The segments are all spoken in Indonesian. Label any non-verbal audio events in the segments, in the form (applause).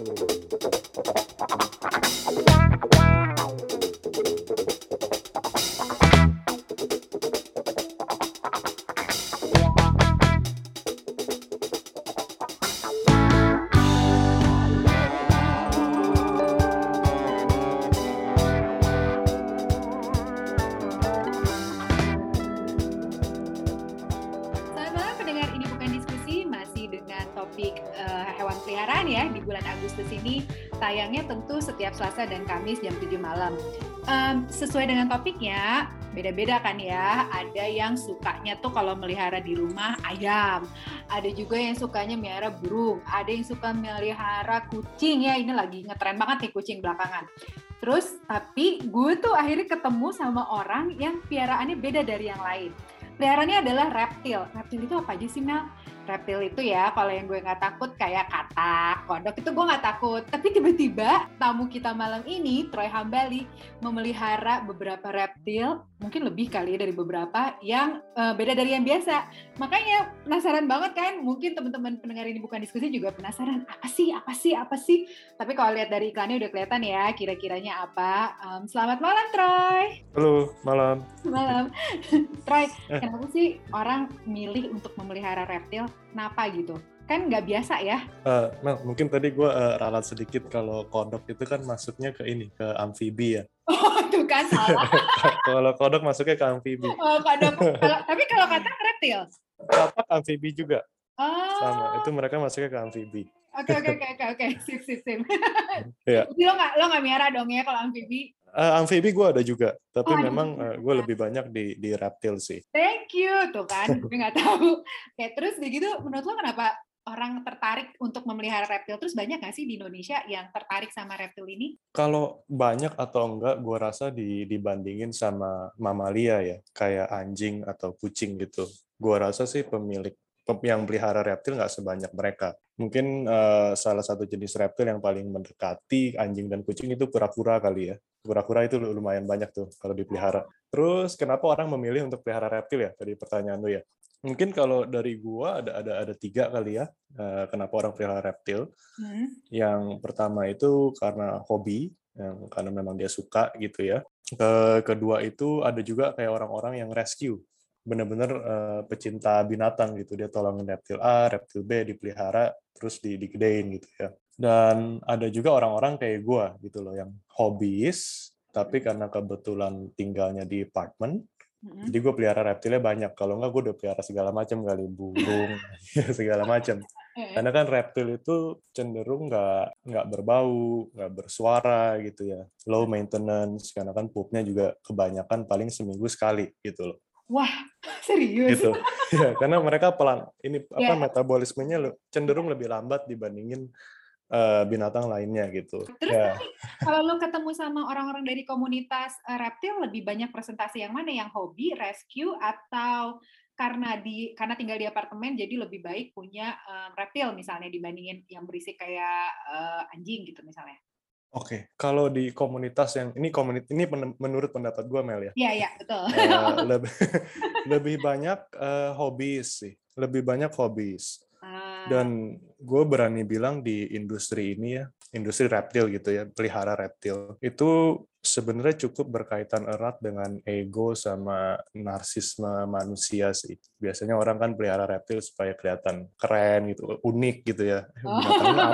Selamat sesuai dengan topiknya beda-beda kan ya. Ada yang sukanya tuh kalau melihara di rumah ayam. Ada juga yang sukanya melihara burung. Ada yang suka melihara kucing ya. Ini lagi ngetren banget nih kucing belakangan. Terus tapi gue tuh akhirnya ketemu sama orang yang piaraannya beda dari yang lain peliharaannya adalah reptil. Reptil itu apa aja sih Mel? Reptil itu ya, kalau yang gue nggak takut kayak katak, kodok itu gue nggak takut. Tapi tiba-tiba tamu kita malam ini, Troy Hambali, memelihara beberapa reptil, mungkin lebih kali ya dari beberapa, yang eh, beda dari yang biasa. Makanya penasaran banget kan? Mungkin teman-teman pendengar ini bukan diskusi juga penasaran, apa sih, apa sih, apa sih? Tapi kalau lihat dari iklannya udah kelihatan ya, kira-kiranya apa. Em, selamat malam Troy! Halo, malam. Malam. (laughs) Troy, kenapa sih orang milih untuk memelihara reptil? Kenapa gitu? Kan nggak biasa ya? Eh, Mel, mungkin tadi gue ralat sedikit kalau kodok itu kan masuknya ke ini, ke amfibi ya. Oh, itu kan salah. (laughs) kalau kodok masuknya ke amfibi. Oh, kadang, kalau- tapi kalau kata reptil. Katak amfibi juga Oh, sama. Itu mereka masuknya ke amfibi. oke oke oke oke oke, sip sip sip. Iya. (laughs) Jadi lo nggak lo nggak miara dong ya kalau amfibi? Eh, amfibi gue ada juga, tapi Oh, memang juga. gue lebih banyak di di reptil sih. Thank you, tuh kan, (laughs) gue nggak tahu. Oke, terus begitu, menurut lo kenapa orang tertarik untuk memelihara reptil? Terus banyak nggak sih di Indonesia yang tertarik sama reptil ini? Kalau banyak atau enggak, gue rasa di, dibandingin sama mamalia ya, kayak anjing atau kucing gitu. Gue rasa sih pemilik pem- yang pelihara reptil nggak sebanyak mereka. Mungkin eh, salah satu jenis reptil yang paling mendekati anjing dan kucing itu kura-kura kali ya. Kura-kura itu lumayan banyak tuh kalau dipelihara. Terus kenapa orang memilih untuk pelihara reptil ya? Tadi pertanyaan lu ya. Mungkin kalau dari gua ada ada ada tiga kali ya. eh, kenapa orang pelihara reptil? Hmm. Yang pertama itu karena hobi, yang karena memang dia suka gitu ya. Ke- kedua itu ada juga kayak orang-orang yang rescue, benar-benar eh, pecinta binatang gitu. Dia tolongin reptil A, reptil B dipelihara, terus di digedein gitu ya. Dan ada juga orang-orang kayak gua gitu loh, yang hobis, tapi karena kebetulan tinggalnya di apartemen, Hmm. jadi gue pelihara reptilnya banyak. Kalau nggak gue udah pelihara segala macam kali, burung, (laughs) segala macam. Eh, Karena kan reptil itu cenderung nggak nggak berbau, nggak bersuara gitu ya, low maintenance. Karena kan pupnya juga kebanyakan paling seminggu sekali gitu loh. Wah, (laughs) serius? Gitu. ya, karena mereka pelan. Ini apa metabolismenya le- cenderung lebih lambat dibandingin eh, binatang lainnya gitu. Terus Ya. Kalau lo ketemu sama orang-orang dari komunitas eh, reptil, lebih banyak presentasi yang mana? Yang hobi, rescue, atau karena di karena tinggal di apartemen jadi lebih baik punya eh, reptil misalnya dibandingin yang berisik kayak eh, anjing gitu misalnya. Oke, kalau di komunitas yang ini komunitas ini pen- menurut pendapat gue Mel ya. Iya iya betul. Eh, lebih (laughs) lebih banyak eh, hobis sih, lebih banyak hobis. Ah, Dan gue berani bilang di industri ini ya, industri reptil gitu ya, pelihara reptil, itu sebenarnya cukup berkaitan erat dengan ego sama narsisme manusia sih. Biasanya orang kan pelihara reptil supaya kelihatan keren gitu, unik gitu ya. Oh.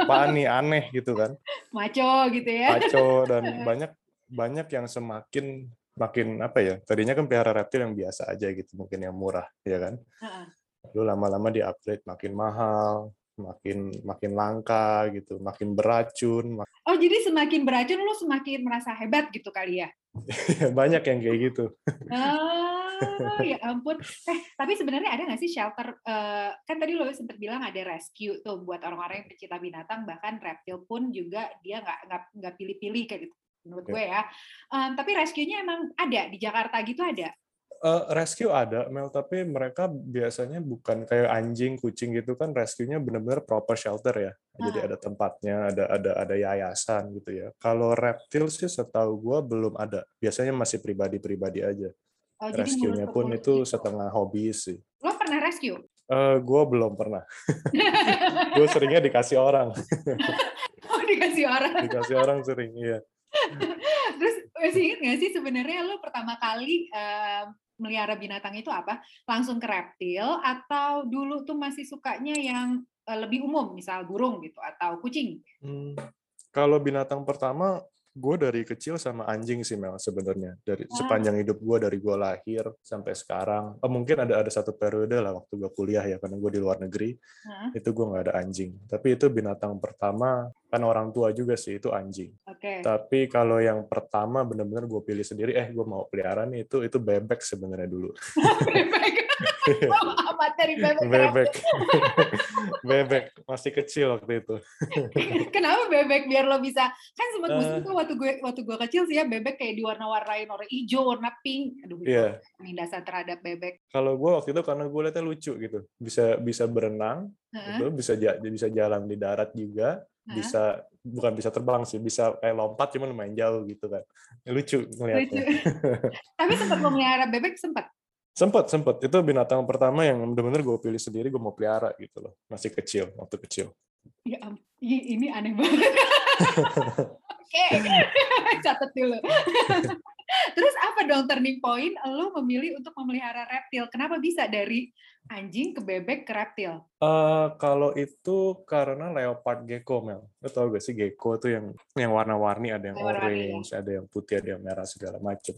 Apaan nih, aneh gitu kan. Maco gitu ya. Kacau dan (laughs) banyak banyak yang semakin makin apa ya, tadinya kan pelihara reptil yang biasa aja gitu, mungkin yang murah, ya kan Heeh. lalu lama-lama di-upgrade makin mahal, makin makin langka gitu, makin beracun, mak- Oh jadi semakin beracun lo semakin merasa hebat gitu kali ya? (laughs) banyak yang kayak gitu. Oh ya (laughs) ampun. Eh tapi sebenarnya ada nggak sih shelter? eh, kan tadi lo sempat bilang ada rescue tuh buat orang-orang yang pecinta binatang, bahkan reptil pun juga dia nggak nggak nggak pilih-pilih kayak gitu menurut gue ya. Em, tapi rescue-nya emang ada di Jakarta gitu ada. Eh, rescue ada, Mel, tapi mereka biasanya bukan kayak anjing, kucing gitu kan, rescue-nya benar-benar proper shelter ya. Jadi Ah. ada tempatnya, ada ada ada yayasan gitu ya. Kalau reptil sih setahu gua belum ada. Biasanya masih pribadi-pribadi aja. Oh, Rescue-nya pun itu gitu. setengah hobi sih. Lo pernah rescue? Eh, gua belum pernah. (laughs) Gue seringnya dikasih orang. oh dikasih orang. Dikasih orang sering, iya. Terus masih ingat nggak sih sebenarnya lo pertama kali uh, melihara binatang itu apa? Langsung ke reptil atau dulu tuh masih sukanya yang uh, lebih umum, misal burung gitu atau kucing? Hmm, kalau binatang pertama gue dari kecil sama anjing sih Mel sebenarnya. Dari ah. sepanjang hidup gue dari gue lahir sampai sekarang. Oh, mungkin ada ada satu periode lah waktu gue kuliah ya karena gue di luar negeri. Hmm. itu gue nggak ada anjing. Tapi itu binatang pertama kan orang tua juga sih itu anjing. Okay. tapi kalau yang pertama benar-benar gue pilih sendiri eh gue mau pelihara nih itu itu bebek sebenarnya dulu. (laughs) Bebek materi bebek. Bebek. (laughs) bebek masih kecil waktu itu. (laughs) Kenapa bebek biar lo bisa kan sempat uh, musim tuh waktu gue waktu gue kecil sih ya bebek kayak diwarna-warnain warna hijau, warna pink. Aduh, yeah. dasar terhadap bebek. Kalau gue waktu itu karena gue liatnya lucu gitu, bisa bisa berenang, uh -huh. gitu, bisa bisa jalan di darat juga, uh -huh. bisa bukan bisa terbang sih, bisa kayak lompat cuman lumayan jauh gitu kan. Lucu ngeliatnya. Lucu. (laughs) Tapi sempat memelihara bebek sempat. Sempat, sempat. Itu binatang pertama yang benar-benar gue pilih sendiri, gue mau pelihara gitu loh. Masih kecil, waktu kecil. Ya, ini aneh banget. (laughs) Oke, (laughs) catat dulu. (laughs) Terus apa dong turning point lo memilih untuk memelihara reptil? Kenapa bisa dari anjing ke bebek ke reptil? Uh, kalau itu karena leopard gecko, Mel. Lo tau gak sih gecko tuh yang yang warna-warni, ada yang warna orange, ya. ada yang putih, ada yang merah, segala macam.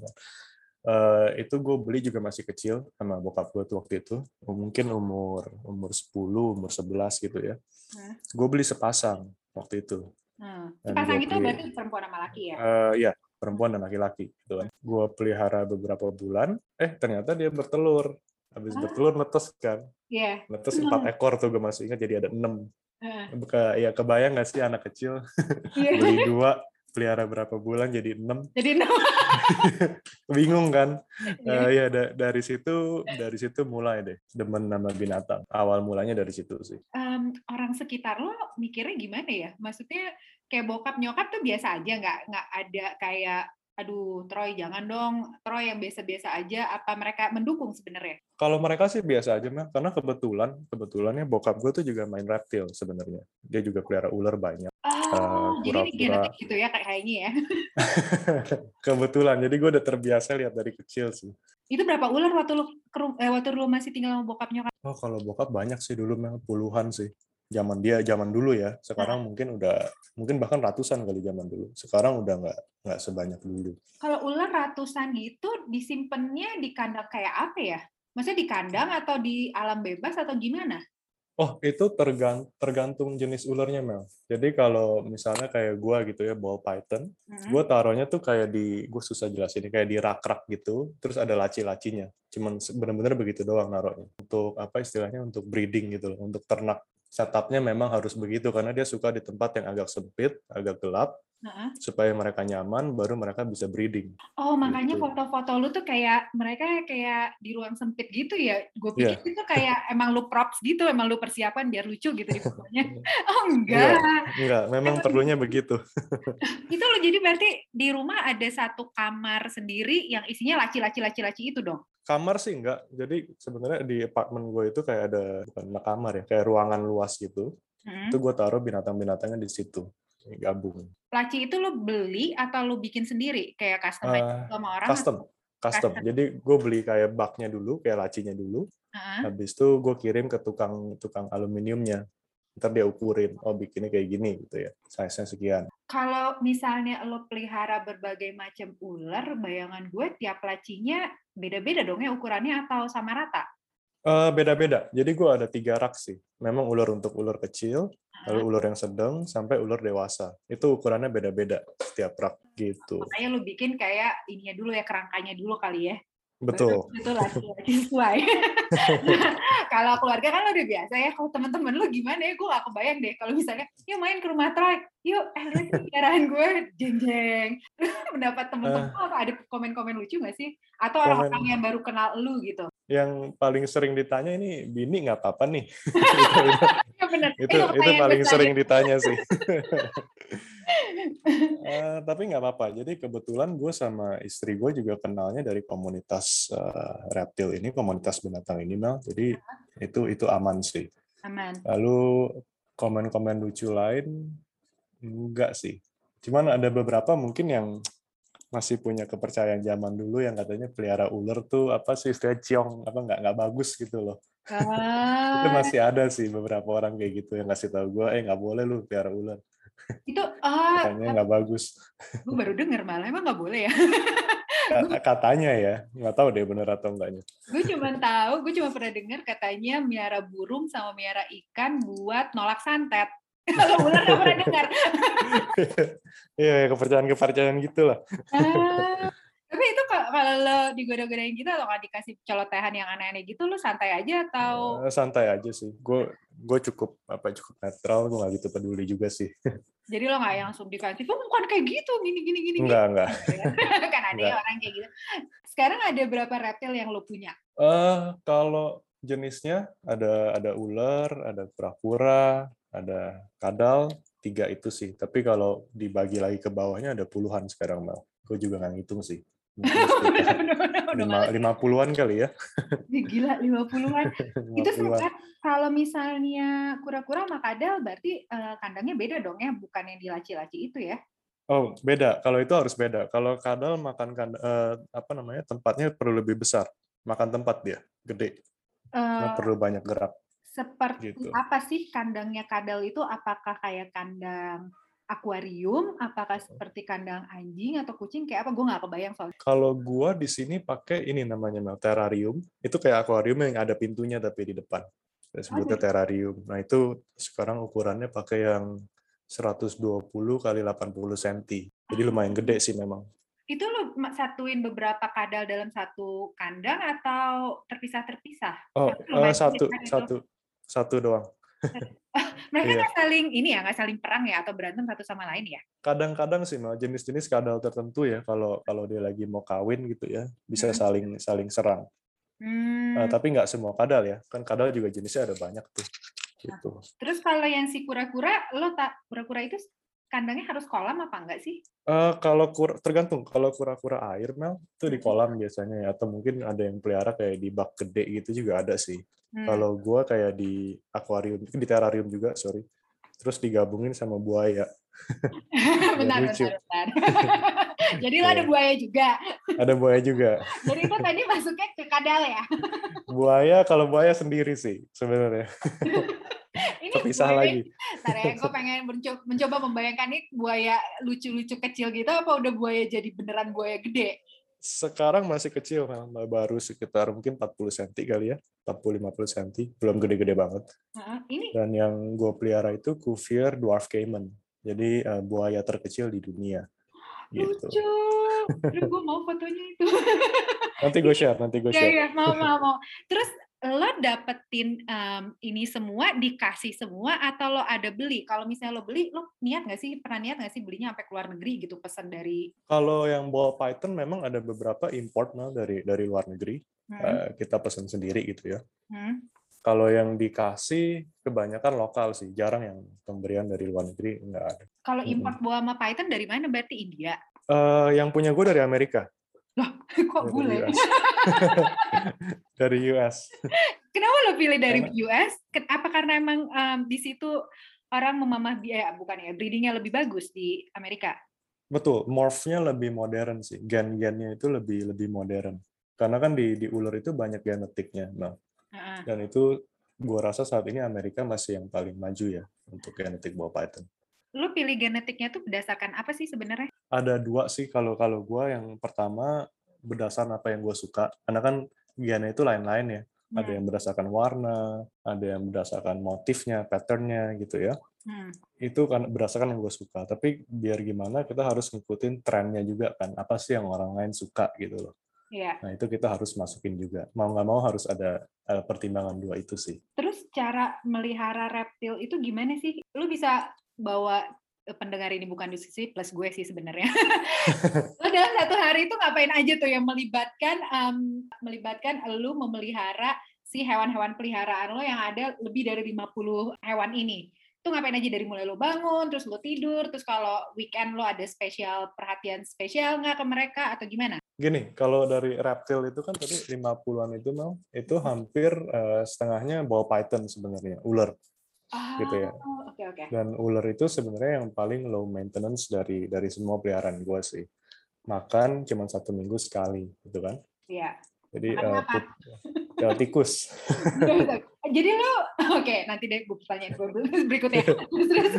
Uh, itu gue beli juga masih kecil sama bokap gue tuh waktu itu mungkin umur umur 10 umur 11 gitu ya hmm. gue beli sepasang waktu itu hmm. sepasang itu beli, berarti perempuan sama laki ya uh, iya perempuan dan laki-laki gitu kan gue pelihara beberapa bulan eh ternyata dia bertelur habis ah. bertelur netes kan yeah. netes empat ekor tuh gue masih ingat jadi ada enam uh. ya kebayang gak sih anak kecil yeah. (laughs) beli dua pelihara berapa bulan jadi enam. Jadi enam. (laughs) Bingung kan? Uh, ya da dari situ dari situ mulai deh demen nama binatang. Awal mulanya dari situ sih. Um, orang sekitar lo mikirnya gimana ya? Maksudnya kayak bokap nyokap tuh biasa aja nggak nggak ada kayak aduh Troy jangan dong. Troy yang biasa-biasa aja apa mereka mendukung sebenarnya? Kalau mereka sih biasa aja mah karena kebetulan kebetulannya bokap gue tuh juga main reptil sebenarnya. Dia juga pelihara ular banyak. Oh uh, jadi genetik gitu ya kayaknya ya? (laughs) Kebetulan. Jadi gue udah terbiasa lihat dari kecil sih. Itu berapa ular waktu lu eh, waktu lu masih tinggal sama bokap nyokap? Oh kalau bokap banyak sih dulu memang puluhan sih zaman dia zaman dulu ya sekarang nah. mungkin udah mungkin bahkan ratusan kali zaman dulu sekarang udah nggak nggak sebanyak dulu kalau ular ratusan gitu disimpannya di kandang kayak apa ya maksudnya di kandang atau di alam bebas atau gimana Oh, itu tergant tergantung jenis ularnya, Mel. Jadi kalau misalnya kayak gua gitu ya, ball python, hmm. gua taruhnya tuh kayak di, gue susah jelasin, kayak di rak-rak gitu, terus ada laci-lacinya. Cuman bener-bener begitu doang naruhnya. Untuk apa istilahnya, untuk breeding gitu loh, untuk ternak setupnya memang harus begitu karena dia suka di tempat yang agak sempit, agak gelap, uh-huh. supaya mereka nyaman, baru mereka bisa breeding. Oh, makanya gitu. foto-foto lu tuh kayak mereka kayak di ruang sempit gitu ya? Gue pikir yeah. itu kayak (laughs) emang lu props gitu, emang lu persiapan biar lucu gitu di fotonya. (laughs) (laughs) oh enggak. Enggak, enggak. memang perlunya begitu. itu lo jadi berarti di rumah ada satu kamar sendiri yang isinya laci-laci-laci-laci itu dong? kamar sih enggak. Jadi sebenarnya di apartemen gue itu kayak ada bukan kamar ya, kayak ruangan luas gitu. Hmm. Itu gue taruh binatang-binatangnya di situ, gabung. Laci itu lo beli atau lo bikin sendiri kayak custom uh, sama orang? Custom, custom. custom. Jadi gue beli kayak baknya dulu, kayak lacinya dulu. Uh-huh. Habis itu gue kirim ke tukang tukang aluminiumnya ntar dia ukurin oh bikinnya kayak gini gitu ya size-nya sekian kalau misalnya lo pelihara berbagai macam ular bayangan gue tiap lacinya beda-beda dong ya ukurannya atau sama rata uh, beda-beda jadi gue ada tiga rak sih memang ular untuk ular kecil lalu ular yang sedang sampai ular dewasa itu ukurannya beda-beda setiap rak gitu makanya lo bikin kayak ininya dulu ya kerangkanya dulu kali ya Betul. Itu laki-laki sesuai. (laughs) kalau keluarga kan lo udah biasa ya. Kalau teman-teman lo gimana ya? Gue gak kebayang deh. Kalau misalnya, yuk main ke rumah Troy. Yuk, eh lihat gue, jeng-jeng. Mendapat teman-teman uh, ada komen-komen lucu gak sih? Atau orang-orang yang baru kenal lu gitu? Yang paling sering ditanya ini, Bini nggak apa-apa nih? (laughs) ya itu, eh, itu paling sering ditanya sih. uh, (laughs) tapi nggak apa-apa. Jadi kebetulan gue sama istri gue juga kenalnya dari komunitas uh, reptil ini, komunitas binatang ini, Mel. Jadi itu itu aman sih. Aman. Lalu komen-komen lucu lain, Enggak sih. Cuman ada beberapa mungkin yang masih punya kepercayaan zaman dulu yang katanya pelihara ular tuh apa sih istilah ciong apa nggak nggak bagus gitu loh. (laughs) Ah. itu masih ada sih beberapa orang kayak gitu yang ngasih tahu gue eh nggak boleh lu pelihara ular. Itu ah Katanya nggak bagus. gue baru dengar malah emang nggak boleh ya. (laughs) Ka- Katanya ya, nggak tahu deh bener atau enggaknya. gue cuma tahu, gue cuma pernah dengar katanya miara burung sama miara ikan buat nolak santet. (laughs) Kalau ular nggak pernah dengar. (laughs) Iya, ya, kepercayaan-kepercayaan gitu lah. Ah, tapi itu ka- kalau lo digoda-godain gitu atau nggak dikasih celotehan yang aneh-aneh gitu, lo santai aja atau Eh, Santai aja sih. Gue gue cukup apa cukup netral, gue nggak gitu peduli juga sih. (laughs) jadi lo nggak yang langsung dikasih, oh bukan kayak gitu, gini gini gini. Enggak, enggak. gini." kan ada ya Enggak. orang kayak gitu. Sekarang ada berapa reptil yang lo punya? Eh kalau jenisnya ada ada ular, ada kura-kura, ada kadal, tiga itu sih. Tapi kalau dibagi lagi ke bawahnya ada puluhan sekarang Mel. Gue juga nggak ngitung sih. (laughs) Lima puluhan kali ya. (laughs) Gila, 50-an. (laughs) Lima itu puluhan. sebenarnya kalau misalnya kura-kura sama kadal berarti eh, kandangnya beda dong ya, bukan yang di laci-laci itu ya? Oh beda. Kalau itu harus beda. Kalau kadal makan kand- eh, apa namanya tempatnya perlu lebih besar. Makan tempat dia gede. Nah, Eh, perlu banyak gerak. Seperti gitu. apa sih kandangnya kadal itu? Apakah kayak kandang akuarium? Apakah seperti kandang anjing atau kucing? Kayak apa? Gue nggak kebayang soalnya. Kalau gua di sini pakai ini namanya Mel, terrarium. Itu kayak akuarium yang ada pintunya tapi di depan. Kita sebutnya Ada. terrarium. Nah, itu sekarang ukurannya pakai yang 120 kali 80 cm. Jadi lumayan gede sih memang. Itu lo ma- satuin beberapa kadal dalam satu kandang atau terpisah-terpisah? Oh, eh, satu kan itu. Satu doang. Mereka Iya. nggak saling ini ya, nggak saling perang ya atau berantem satu sama lain ya? Kadang-kadang sih Mel, jenis-jenis kadal tertentu ya kalau kalau dia lagi mau kawin gitu ya, bisa Hmm. saling saling serang. Hmm. Eh, tapi nggak semua kadal ya. Kan kadal juga jenisnya ada banyak tuh. Gitu. Terus kalau yang si kura-kura, lo tak kura-kura itu kandangnya harus kolam apa enggak sih? Eh, kalau kur tergantung kalau kura-kura air Mel itu di Hmm. kolam biasanya ya atau mungkin ada yang pelihara kayak di bak gede gitu juga ada sih. Hmm. Kalau gua kayak di akuarium di terrarium juga sorry. Terus digabungin sama buaya. (laughs) bentar, lucu. bentar, bentar. (laughs) Jadi lo ada Iya. buaya juga. Ada buaya juga. (laughs) Jadi itu tadi masuknya ke kadal ya? Buaya kalau buaya sendiri sih sebenarnya. Terpisah buaya- lagi. Ntar ya, gue pengen mencoba, mencoba membayangkan ini buaya lucu-lucu kecil gitu apa udah buaya jadi beneran buaya gede? Sekarang masih kecil baru sekitar mungkin 40 cm kali ya. 40-50 cm, belum gede-gede banget. Heeh, Ini Dan yang gue pelihara itu Cuvier dwarf caiman. Jadi eh, buaya terkecil di dunia. Gitu. lucu. Terus gue mau fotonya itu. Nanti gue share, nanti gue Iya, share. iya, mau, mau, mau. Terus lo dapetin em, ini semua, dikasih semua, atau lo ada beli? Kalau misalnya lo beli, lo niat nggak sih, pernah niat nggak sih belinya sampai keluar negeri gitu, pesan dari... Kalau yang ball python memang ada beberapa import Mel, dari dari luar negeri. Hmm, Eh, kita pesan sendiri gitu ya. hmm. Kalau yang dikasih kebanyakan lokal sih, jarang yang pemberian dari luar negeri nggak ada. Kalau import buah sama python dari mana? Berarti India. Eh, yang punya gue dari Amerika, (laughs) Kok dari bule? (laughs) (laughs) Dari US. Kenapa lo pilih dari Karena- US? Apa karena emang em, di situ orang memamah biaya, bukan ya, breedingnya lebih bagus di Amerika? Betul, morphnya lebih modern sih. Gen-gennya itu lebih lebih modern. Karena kan di di ular itu banyak genetiknya. Nah, Heeh. dan itu gua rasa saat ini Amerika masih yang paling maju ya untuk genetik ball python. Lo pilih genetiknya tuh berdasarkan apa sih sebenarnya? Ada dua sih kalau kalau gua yang pertama berdasarkan apa yang gue suka. Karena kan gennya itu lain-lain ya. Ada Hmm, yang berdasarkan warna, ada yang berdasarkan motifnya, patternnya gitu ya. hmm. Itu kan berdasarkan yang gue suka. Tapi biar gimana kita harus ngikutin trennya juga kan. Apa sih yang orang lain suka gitu loh. Iya. Nah itu kita harus masukin juga. Mau nggak mau harus ada eh, pertimbangan dua itu sih. Terus cara melihara reptil itu gimana sih? Lu bisa bawa pendengar ini bukan diskusi plus gue sih sebenarnya. (laughs) lu dalam satu hari itu ngapain aja tuh yang melibatkan em, melibatkan lu memelihara si hewan-hewan peliharaan lo yang ada lebih dari 50 hewan ini. Itu ngapain aja dari mulai lo bangun, terus lo tidur, terus kalau weekend lo ada spesial perhatian spesial nggak ke mereka atau gimana? Gini, kalau dari reptil itu kan tadi 50-an itu mau, itu hampir eh, setengahnya ball python sebenarnya, ular. Gitu ya. Oh, oke oke. Dan ular itu sebenarnya yang paling low maintenance dari dari semua peliharaan gue sih. Makan cuma satu minggu sekali, gitu kan? Iya. Jadi Makan uh, pup- ya, tikus. Jadi lu oke nanti deh gue tanya gue berikutnya. Terus, terus.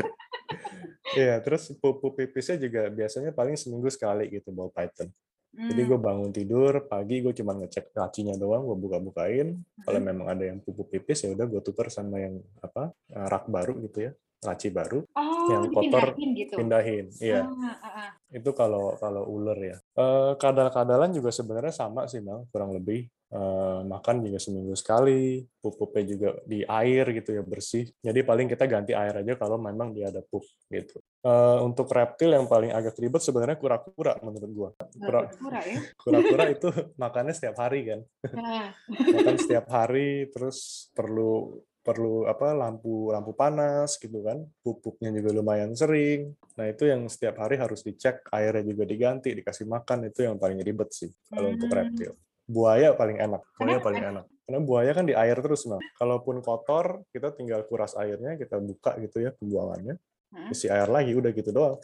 Iya, terus pupu pipisnya juga biasanya paling seminggu sekali gitu ball python. Jadi Hmm, gue bangun tidur pagi gue cuma ngecek lacinya doang, gue buka-bukain. Kalau Hmm. memang ada yang pupu pipis ya udah gue tukar sama yang apa eh, rak baru gitu ya, laci baru, Oh, yang kotor gitu. pindahin. Iya, Ah, ah, ah. itu kalau kalau ular ya. Eh, kadal-kadalan juga sebenarnya sama sih Mel, kurang lebih. Eh, makan juga seminggu sekali, pupuknya juga di air gitu ya bersih. Jadi paling kita ganti air aja kalau memang dia ada pup gitu. Eh, untuk reptil yang paling agak ribet sebenarnya kura-kura menurut gua. Kura- Pura-pura ya. (laughs) Kura-kura itu (laughs) makannya setiap hari kan, Nah, makan (laughs) setiap hari, terus perlu perlu apa lampu lampu panas gitu kan, pupuknya juga lumayan sering. Nah itu yang setiap hari harus dicek, airnya juga diganti, dikasih makan itu yang paling ribet sih kalau untuk Hmm. reptil. Buaya paling enak, buaya Kenapa? paling enak. Karena buaya kan di air terus, Mel. Kalaupun kotor, kita tinggal kuras airnya, kita buka gitu ya pembuangannya, Hmm. isi air lagi, udah gitu doang.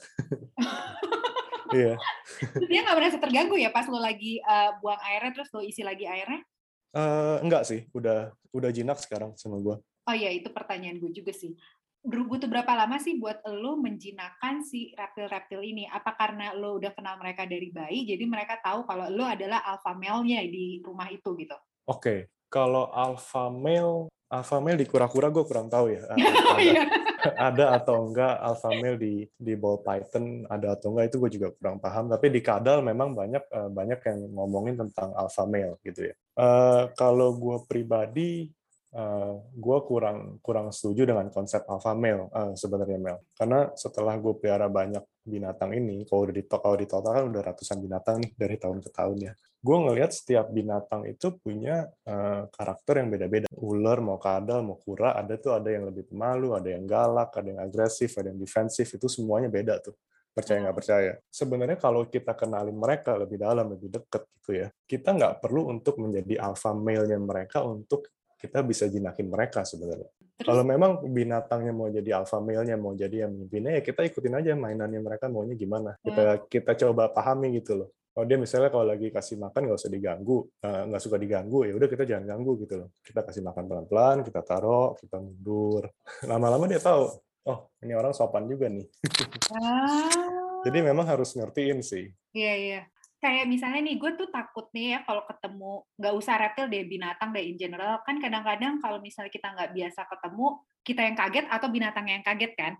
(laughs) Iya. dia nggak merasa terganggu ya pas lo lagi eh, buang airnya terus lo isi lagi airnya? Eh, enggak sih, udah udah jinak sekarang sama gua. Oh iya itu pertanyaan gue juga sih. Butuh berapa lama sih buat lo menjinakkan si reptil-reptil ini? Apa karena lo udah kenal mereka dari bayi, jadi mereka tahu kalau lo adalah alpha male-nya di rumah itu gitu? Oke, kalau alpha male, alpha male di kura-kura gue kurang tahu ya. (laughs) Oh Ada, iya. (laughs) ada atau enggak alpha male di di ball python ada atau enggak itu gue juga kurang paham. Tapi di kadal memang banyak eh, banyak yang ngomongin tentang alpha male gitu ya. Eh, kalau gue pribadi eh, gue kurang kurang setuju dengan konsep alpha male eh, sebenarnya Mel. Karena setelah gue pelihara banyak binatang ini, kalau udah di kalau di total kan udah ratusan binatang nih dari tahun ke tahun ya gue ngelihat setiap binatang itu punya eh, karakter yang beda-beda. Ular mau kadal, mau kura, ada tuh ada yang lebih pemalu, ada yang galak, ada yang agresif, ada yang defensif, itu semuanya beda tuh. Percaya nggak percaya. Sebenarnya kalau kita kenalin mereka lebih dalam, lebih deket gitu ya, kita nggak perlu untuk menjadi alpha male-nya mereka untuk kita bisa jinakin mereka sebenarnya. Terus Kalau memang binatangnya mau jadi alpha male-nya, mau jadi yang memimpinnya, ya kita ikutin aja mainannya mereka maunya gimana. Kita kita coba pahami gitu loh. Oh dia misalnya kalau lagi kasih makan nggak usah diganggu, eh, nggak suka diganggu, ya udah kita jangan ganggu gitu loh. Kita kasih makan pelan-pelan, kita taruh, kita mundur. (laughs) Lama-lama dia tahu, oh ini orang sopan juga nih. (laughs) ah, Jadi memang harus ngertiin sih. iya iya. Kayak misalnya nih, gue tuh takut nih ya kalau ketemu, nggak usah reptil deh, binatang deh in general. Kan kadang-kadang kalau misalnya kita nggak biasa ketemu, kita yang kaget atau binatang yang kaget kan.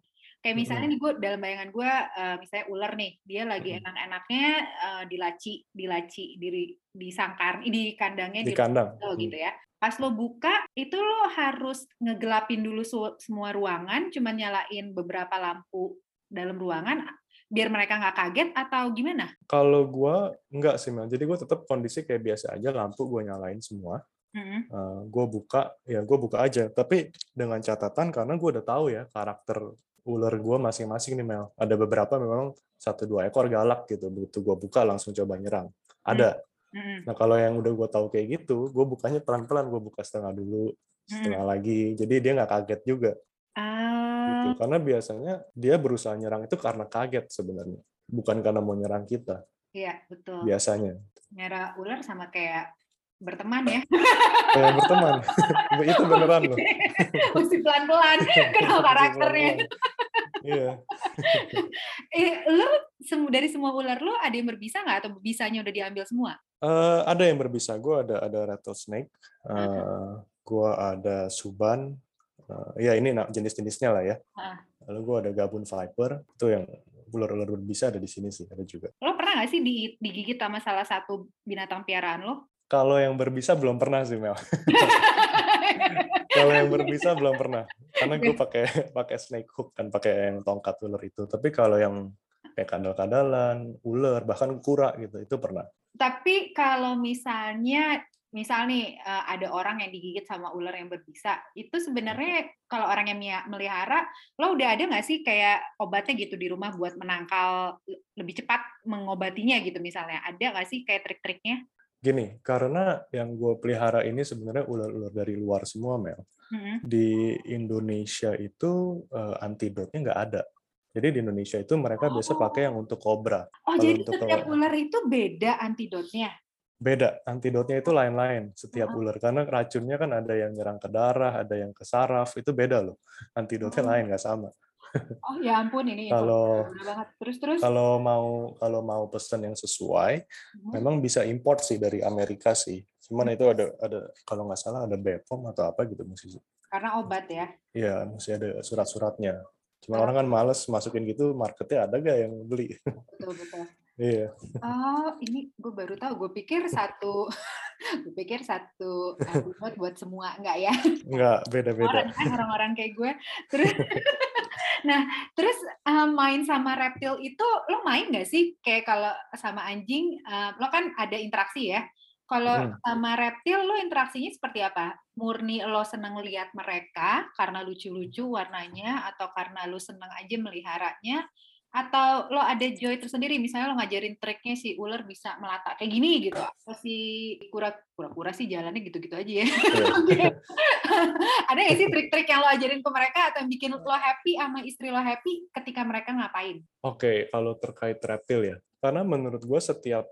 Kayak misalnya nih gue dalam bayangan gue, eh, misalnya ular nih, dia lagi enak-enaknya eh, dilaci, dilaci, di di sangkar, di kandangnya Di di kandang. Oh gitu ya. Pas lo buka, itu lo harus ngegelapin dulu semua ruangan, cuma nyalain beberapa lampu dalam ruangan, biar mereka nggak kaget atau gimana? Kalau gua enggak sih Mel. Jadi gue tetap kondisi kayak biasa aja, lampu gue nyalain semua. Mm-mm. gue buka, ya gue buka aja. Tapi dengan catatan karena gue udah tahu ya karakter ular gue masing-masing nih Mel. Ada beberapa memang satu dua ekor galak gitu. Begitu gue buka langsung coba nyerang. Ada. Mm-mm. Nah kalau yang udah gue tahu kayak gitu, gue bukanya pelan-pelan. Gue buka setengah dulu, setengah lagi. Jadi dia nggak kaget juga. Ah, Gitu. Karena biasanya dia berusaha nyerang itu karena kaget sebenarnya. Bukan karena mau nyerang kita, iya betul. biasanya. Merah ular sama kayak berteman ya. Kayak berteman. (laughs) itu beneran loh. Mesti pelan-pelan (laughs) kenal karakternya. Iya. (laughs) Eh, semu- dari semua ular lo ada yang berbisa nggak atau bisanya udah diambil semua? Eh, ada yang berbisa. Gue ada ada rattlesnake. Eh, gue ada suban. Eh, ya ini nah, jenis-jenisnya lah ya. Ah. Lalu gue ada gabun viper. Itu yang ular-ular berbisa ada di sini sih. Ada juga. Lo pernah nggak sih di- digigit sama salah satu binatang piaraan lo? Kalau yang berbisa belum pernah sih Mel. (laughs) Kalau yang berbisa belum pernah. Karena gue pakai pakai snake hook kan pakai yang tongkat ular itu. Tapi kalau yang kayak kadal-kadalan, ular, bahkan kura gitu, itu pernah. Tapi kalau misalnya, misal nih eh, ada orang yang digigit sama ular yang berbisa, itu sebenarnya kalau orang yang melihara, lo udah ada nggak sih kayak obatnya gitu di rumah buat menangkal le- lebih cepat mengobatinya gitu misalnya? Ada nggak sih kayak trik-triknya? Gini, karena yang gue pelihara ini sebenarnya ular-ular dari luar semua, Mel. Mm-hmm. Di Indonesia itu uh, antidotnya nggak ada. Jadi di Indonesia itu mereka oh. biasa pakai yang untuk kobra. Oh, Kalau jadi untuk setiap ular itu beda antidotnya? Beda, antidotnya itu lain-lain setiap uh ular. Karena racunnya kan ada yang nyerang ke darah, ada yang ke saraf, itu beda loh. Antidotnya oh. lain, nggak sama. Oh ya ampun ini kalau terus terus kalau mau kalau mau pesan yang sesuai hmm. memang bisa import sih dari Amerika sih cuman itu ada ada kalau nggak salah ada BPOM atau apa gitu mesti karena obat ya iya masih ada surat-suratnya cuma orang kan males masukin gitu marketnya ada gak yang beli betul betul Iya. Oh, ini gue baru tahu. Gue pikir satu, (laughs) gue pikir satu buat buat semua, enggak ya? Enggak, beda-beda. Orang kan orang-orang kayak gue. Terus, (laughs) nah, terus um, main sama reptil itu, lo main nggak sih? Kayak kalau sama anjing, um, lo kan ada interaksi ya. Kalau hmm. sama reptil lo interaksinya seperti apa? Murni lo seneng lihat mereka karena lucu-lucu warnanya atau karena lo seneng aja meliharanya atau lo ada joy tersendiri misalnya lo ngajarin triknya si ular bisa melata kayak gini gitu atau si kura kura sih jalannya gitu-gitu aja ya iya. (laughs) ada nggak sih trik-trik yang lo ajarin ke mereka atau yang bikin lo happy sama istri lo happy ketika mereka ngapain oke okay, kalau terkait reptil ya karena menurut gue setiap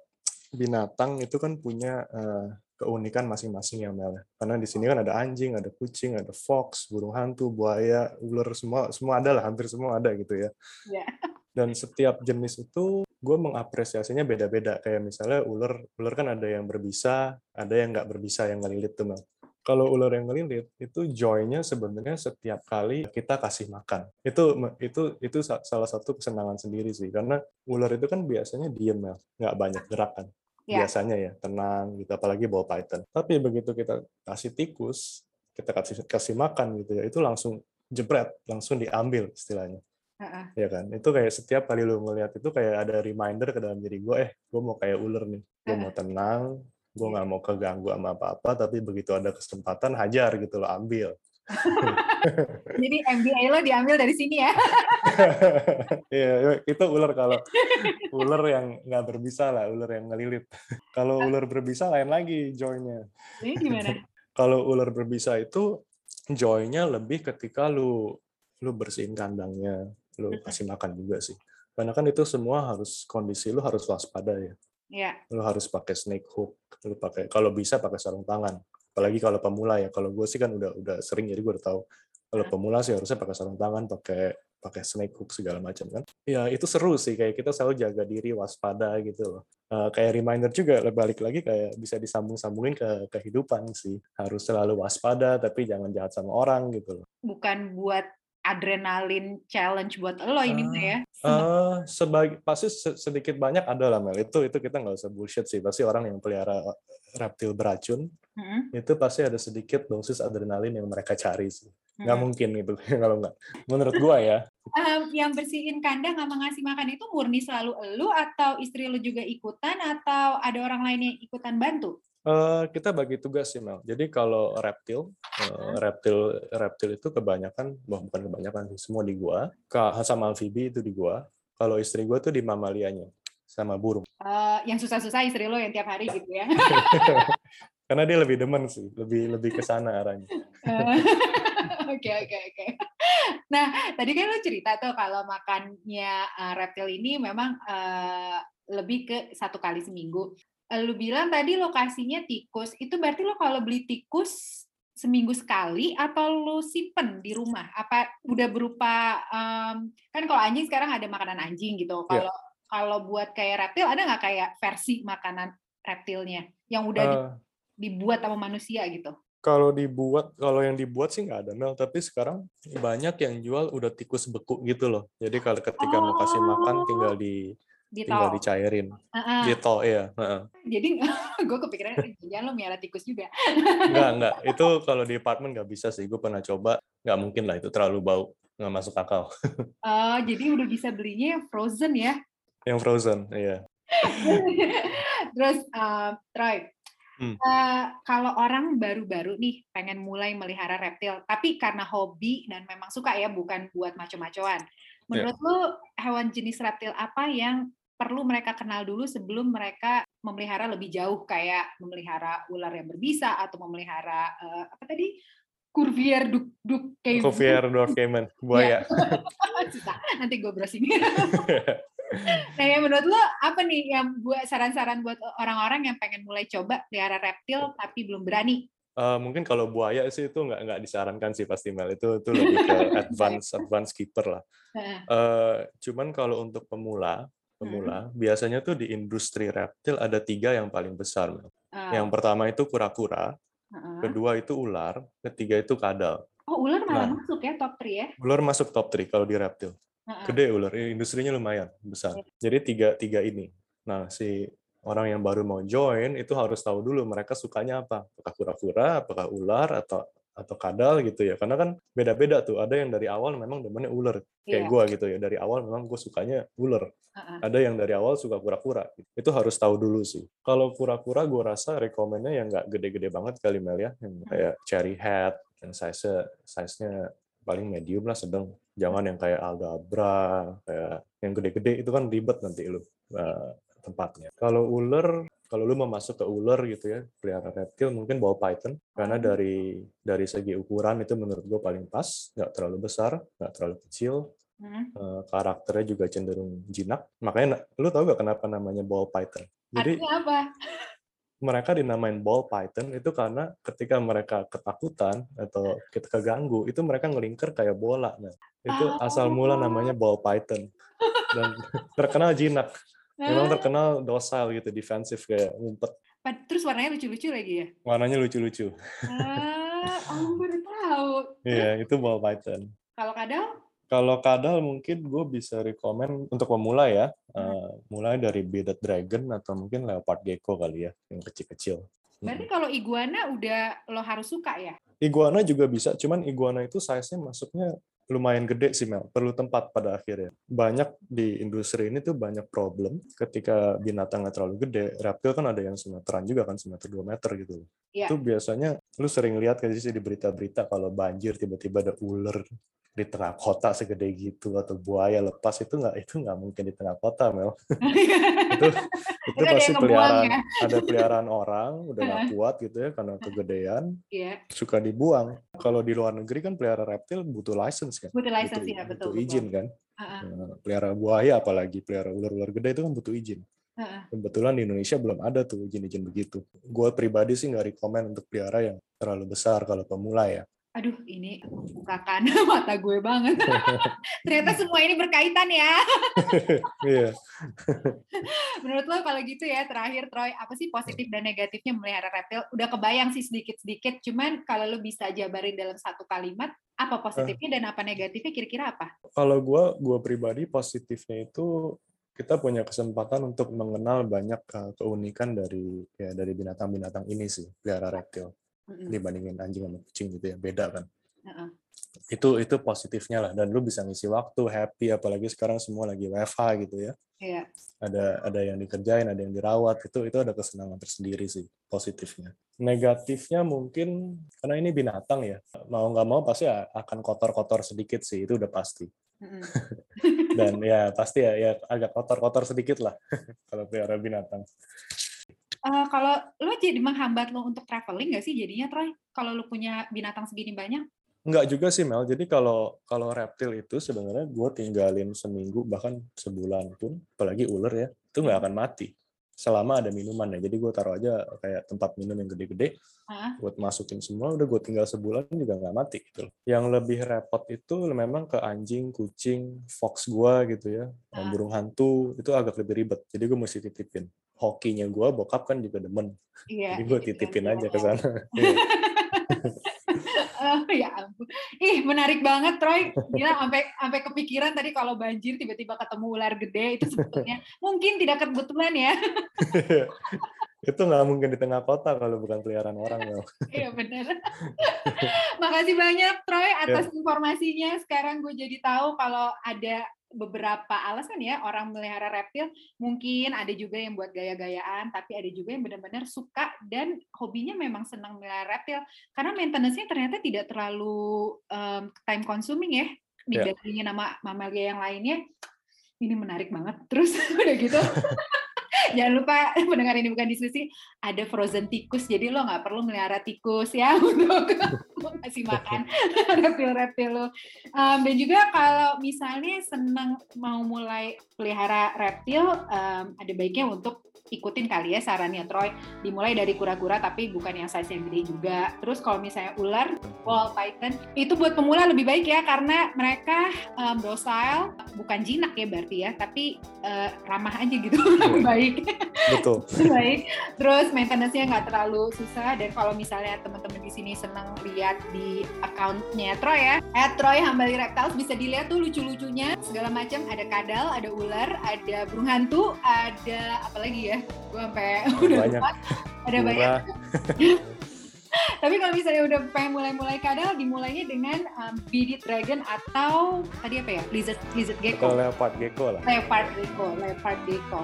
binatang itu kan punya uh, keunikan masing-masing ya Mel. Karena di sini kan ada anjing, ada kucing, ada fox, burung hantu, buaya, ular semua semua ada lah, hampir semua ada gitu ya. Yeah dan setiap jenis itu gue mengapresiasinya beda-beda. Kayak misalnya ular ular kan ada yang berbisa ada yang nggak berbisa yang ngelilit tuh kalau ular yang ngelilit itu joy-nya sebenarnya setiap kali kita kasih makan. Itu itu itu salah satu kesenangan sendiri sih. Karena ular itu kan biasanya diem ya nggak banyak gerakan yeah. biasanya ya tenang gitu. Apalagi bawa python. Tapi begitu kita kasih tikus kita kasih kasih makan gitu ya itu langsung jebret langsung diambil istilahnya uh-uh. ya kan? Itu kayak setiap kali lu ngeliat itu kayak ada reminder ke dalam diri gue eh gue mau kayak ular nih. Gue mau tenang gue nggak mau keganggu sama apa-apa tapi begitu ada kesempatan hajar gitu lo ambil. (laughs) Jadi MBA lo diambil dari sini ya? (laughs) Iya itu ular kalau (laughs) ular yang nggak berbisa lah ular yang ngelilit. Kalau ular berbisa lain lagi ini gimana? Kalau ular berbisa itu joynya lebih ketika lu lu bersihin kandangnya lu kasih makan juga sih. Karena kan itu semua harus kondisi lu harus waspada ya. Iya. Lu harus pakai snake hook, lu pakai kalau bisa pakai sarung tangan. Apalagi kalau pemula ya. Kalau gue sih kan udah udah sering jadi gue udah tahu. Kalau pemula sih harusnya pakai sarung tangan, pakai pakai snake hook segala macam kan. Ya itu seru sih kayak kita selalu jaga diri waspada gitu loh. Uh, kayak reminder juga balik lagi kayak bisa disambung-sambungin ke kehidupan sih. Harus selalu waspada tapi jangan jahat sama orang gitu loh. Bukan buat adrenalin challenge buat lo ini uh, ya? Uh, sebagi, pasti sedikit banyak ada lah Mel. Itu itu kita nggak usah bullshit sih. Pasti orang yang pelihara reptil beracun hmm. itu pasti ada sedikit dosis adrenalin yang mereka cari sih. Hmm. Nggak mungkin gitu (laughs) kalau nggak. Menurut gua ya. Um, yang bersihin kandang sama ngasih makan itu murni selalu lu atau istri lu juga ikutan atau ada orang lain yang ikutan bantu? Uh, kita bagi tugas sih Mel. Jadi kalau reptil, uh, reptil reptil itu kebanyakan, bukan kebanyakan sih, semua di gua. Sama amfibi itu di gua. Kalau istri gua tuh di mamalianya, sama burung. Uh, yang susah-susah istri lo yang tiap hari gitu ya? (laughs) Karena dia lebih demen sih, lebih lebih ke sana arahnya. (laughs) Oke oke oke. Nah tadi kan lo cerita tuh kalau makannya uh, reptil ini memang uh, lebih ke satu kali seminggu lu bilang tadi lokasinya tikus, itu berarti lo kalau beli tikus seminggu sekali atau lu simpen di rumah? Apa udah berupa um, kan kalau anjing sekarang ada makanan anjing gitu. Iya. Kalau yeah. kalau buat kayak reptil ada nggak kayak versi makanan reptilnya yang udah uh, dibuat sama manusia gitu? Kalau dibuat, kalau yang dibuat sih nggak ada Mel, tapi sekarang banyak yang jual udah tikus beku gitu loh. Jadi kalau ketika oh. mau kasih makan tinggal di Dito. tinggal dicairin uh-uh. iya uh-uh. jadi (laughs) gue kepikiran jangan lo miara tikus juga enggak enggak (laughs) itu kalau di apartemen nggak bisa sih gue pernah coba nggak mungkin lah itu terlalu bau nggak masuk akal uh, (laughs) jadi udah bisa belinya yang frozen ya yang frozen iya terus uh, Troy Hmm. Uh, kalau orang baru-baru nih pengen mulai melihara reptil, tapi karena hobi dan memang suka ya, bukan buat maco-macoan. Menurut yeah. lu hewan jenis reptil apa yang perlu mereka kenal dulu sebelum mereka memelihara lebih jauh kayak memelihara ular yang berbisa atau memelihara uh, apa tadi Curvier duk duk caiman. Curvier dwarf caiman, (laughs) buaya. (laughs) Susah. Nanti gue browsing. (laughs) nah, ya menurut lo apa nih yang buat saran-saran buat orang-orang yang pengen mulai coba pelihara reptil tapi belum berani? Uh, mungkin kalau buaya sih itu nggak nggak disarankan sih pasti Mel itu itu lebih ke advance advance keeper lah. Uh, cuman kalau untuk pemula pemula hmm. biasanya tuh di industri reptil ada tiga yang paling besar. Uh. Yang pertama itu kura-kura, uh. kedua itu ular, ketiga itu kadal. Oh ular malah nah, masuk ya top 3 ya? Ular masuk top 3 kalau di reptil. Uh. Gede ular, industrinya lumayan besar. Yeah. Jadi tiga tiga ini. Nah si orang yang baru mau join itu harus tahu dulu mereka sukanya apa. Apakah kura-kura, apakah ular, atau atau kadal gitu ya. Karena kan beda-beda tuh. Ada yang dari awal memang demennya ular. Kayak yeah. gue gitu ya. Dari awal memang gue sukanya ular. Uh-uh. Ada yang dari awal suka kura-kura. Itu harus tahu dulu sih. Kalau kura-kura gue rasa rekomennya yang nggak gede-gede banget kali Mel ya. Yang kayak cherry head. Yang size-nya, size-nya paling medium lah sedang. Jangan yang kayak aldabra, kayak yang gede-gede itu kan ribet nanti lu uh, tempatnya. Kalau ular, kalau lu mau masuk ke ular gitu ya, pelihara reptil mungkin bawa python karena hmm. dari dari segi ukuran itu menurut gue paling pas, nggak terlalu besar, nggak terlalu kecil, hmm. uh, karakternya juga cenderung jinak. Makanya lu tau gak kenapa namanya ball python? Jadi Artinya apa? mereka dinamain ball python itu karena ketika mereka ketakutan atau kita keganggu itu mereka ngelingker kayak bola nah itu oh. asal mula namanya ball python dan (laughs) terkenal jinak Memang terkenal docile gitu, defensif kayak ngumpet. Terus warnanya lucu-lucu lagi ya? Warnanya lucu-lucu. Ah, oh baru tahu. Iya, itu ball python. Kalau kadal? Kalau kadal mungkin gue bisa rekomend untuk pemula ya, hmm. uh, mulai dari bearded dragon atau mungkin leopard gecko kali ya, yang kecil-kecil. Berarti kalau iguana udah lo harus suka ya? Iguana juga bisa, cuman iguana itu size-nya masuknya lumayan gede sih Mel, perlu tempat pada akhirnya. Banyak di industri ini tuh banyak problem ketika binatang nggak terlalu gede. Reptil kan ada yang semeteran juga kan, semeter dua meter gitu. Ya. Itu biasanya lu sering lihat kayak sih di berita-berita kalau banjir tiba-tiba ada ular di tengah kota segede gitu atau buaya lepas itu nggak itu nggak mungkin di tengah kota Mel. (laughs) Itu itu pasti peliharaan ya? ada peliharaan orang udah nggak kuat gitu ya karena kegedean yeah. suka dibuang. Kalau di luar negeri kan pelihara reptil butuh license kan? Butuh license butuh, ya betul butuh izin kan? Uh-uh. nah, pelihara buaya apalagi pelihara ular-ular gede itu kan butuh izin. Uh-uh. kebetulan di Indonesia belum ada tuh izin-izin begitu. Gue pribadi sih nggak rekomend untuk pelihara yang terlalu besar kalau pemula ya aduh ini membukakan (laughs) mata gue banget. (laughs) Ternyata semua ini berkaitan ya. (laughs) Iya. Menurut lo kalau gitu ya terakhir Troy, apa sih positif dan negatifnya melihara reptil? Udah kebayang sih sedikit-sedikit, cuman kalau lo bisa jabarin dalam satu kalimat, apa positifnya dan apa negatifnya kira-kira apa? Kalau gue, gue pribadi positifnya itu kita punya kesempatan untuk mengenal banyak eh, keunikan dari ya dari binatang-binatang ini sih, pelihara reptil mm-hmm. dibandingin anjing sama kucing gitu ya beda kan uh-uh. itu itu positifnya lah dan lu bisa ngisi waktu happy apalagi sekarang semua lagi WFH gitu ya yeah. ada ada yang dikerjain ada yang dirawat itu itu ada kesenangan tersendiri sih positifnya negatifnya mungkin karena ini binatang ya mau nggak mau pasti akan kotor-kotor sedikit sih itu udah pasti (laughs) dan ya pasti ya, ya agak kotor-kotor sedikit lah (laughs) kalau pelihara binatang Uh, kalau lo jadi menghambat lo untuk traveling nggak sih jadinya Troy? Kalau lo punya binatang segini banyak? Enggak juga sih Mel. Jadi kalau kalau reptil itu sebenarnya gue tinggalin seminggu bahkan sebulan pun, apalagi ular ya, itu nggak akan mati selama ada minuman ya. Jadi gue taruh aja kayak tempat minum yang gede-gede, huh? buat masukin semua, udah gue tinggal sebulan juga nggak mati gitu. Yang lebih repot itu memang ke anjing, kucing, fox gue gitu ya, huh? burung hantu itu agak lebih ribet. Jadi gue mesti titipin hokinya gue bokap kan juga demen iya, jadi gue gitu titipin kan, aja ke sana (laughs) oh, ya ampun ih menarik banget Troy gila sampai sampai kepikiran tadi kalau banjir tiba-tiba ketemu ular gede itu sebetulnya mungkin tidak kebetulan ya (laughs) itu nggak mungkin di tengah kota kalau bukan peliharaan orang. Iya benar. (laughs) Makasih banyak Troy atas ya. informasinya. Sekarang gue jadi tahu kalau ada beberapa alasan ya orang melihara reptil mungkin ada juga yang buat gaya-gayaan tapi ada juga yang benar-benar suka dan hobinya memang senang melihara reptil karena maintenance-nya ternyata tidak terlalu um, time consuming ya ya. dibandingin yeah. nama mamalia yang lainnya ini menarik banget terus (laughs) udah gitu (laughs) Jangan lupa mendengar ini bukan diskusi, ada frozen tikus, jadi lo nggak perlu melihara tikus ya (laughs) untuk (laughs) ngasih makan. (laughs) Reptil-reptil lo. Um, dan juga kalau misalnya senang mau mulai pelihara reptil, um, ada baiknya untuk ikutin kali ya sarannya Troy. Dimulai dari kura-kura tapi bukan yang size yang gede juga. Terus kalau misalnya ular ball python itu buat pemula lebih baik ya karena mereka um, docile bukan jinak ya berarti ya tapi uh, ramah aja gitu. Lebih (laughs) baik. Betul. Baik. Terus maintenance-nya nggak terlalu susah dan kalau misalnya teman-teman di sini senang lihat di account-nya. Troy ya? At Troy Hambali Reptiles bisa dilihat tuh lucu-lucunya. Segala macam ada kadal ada ular ada burung hantu ada apa lagi ya? Gue sampai (laughs) udah banyak. lupa. Ada Murah. banyak. (laughs) Tapi kalau misalnya udah pengen mulai-mulai kadal dimulainya dengan um, beaded dragon atau tadi apa ya? Lizard lizard atau gecko leopard gecko lah. Leopard gecko leopard gecko.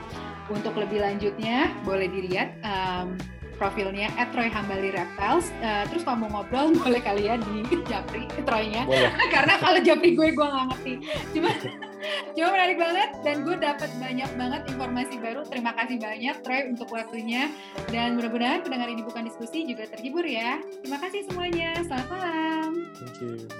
Untuk lebih lanjutnya boleh dilihat um, profilnya at Troy Hambali Reptiles. Uh, terus kalau mau ngobrol (laughs) boleh kalian di Japri Troynya. (laughs) Karena kalau Japri gue gue nggak ngerti. Cuma (laughs) cuma menarik banget dan gue dapat banyak banget informasi baru. Terima kasih banyak Troy untuk waktunya dan mudah-mudahan pendengar ini bukan diskusi juga terhibur ya. Terima kasih semuanya. Selamat malam. thank you.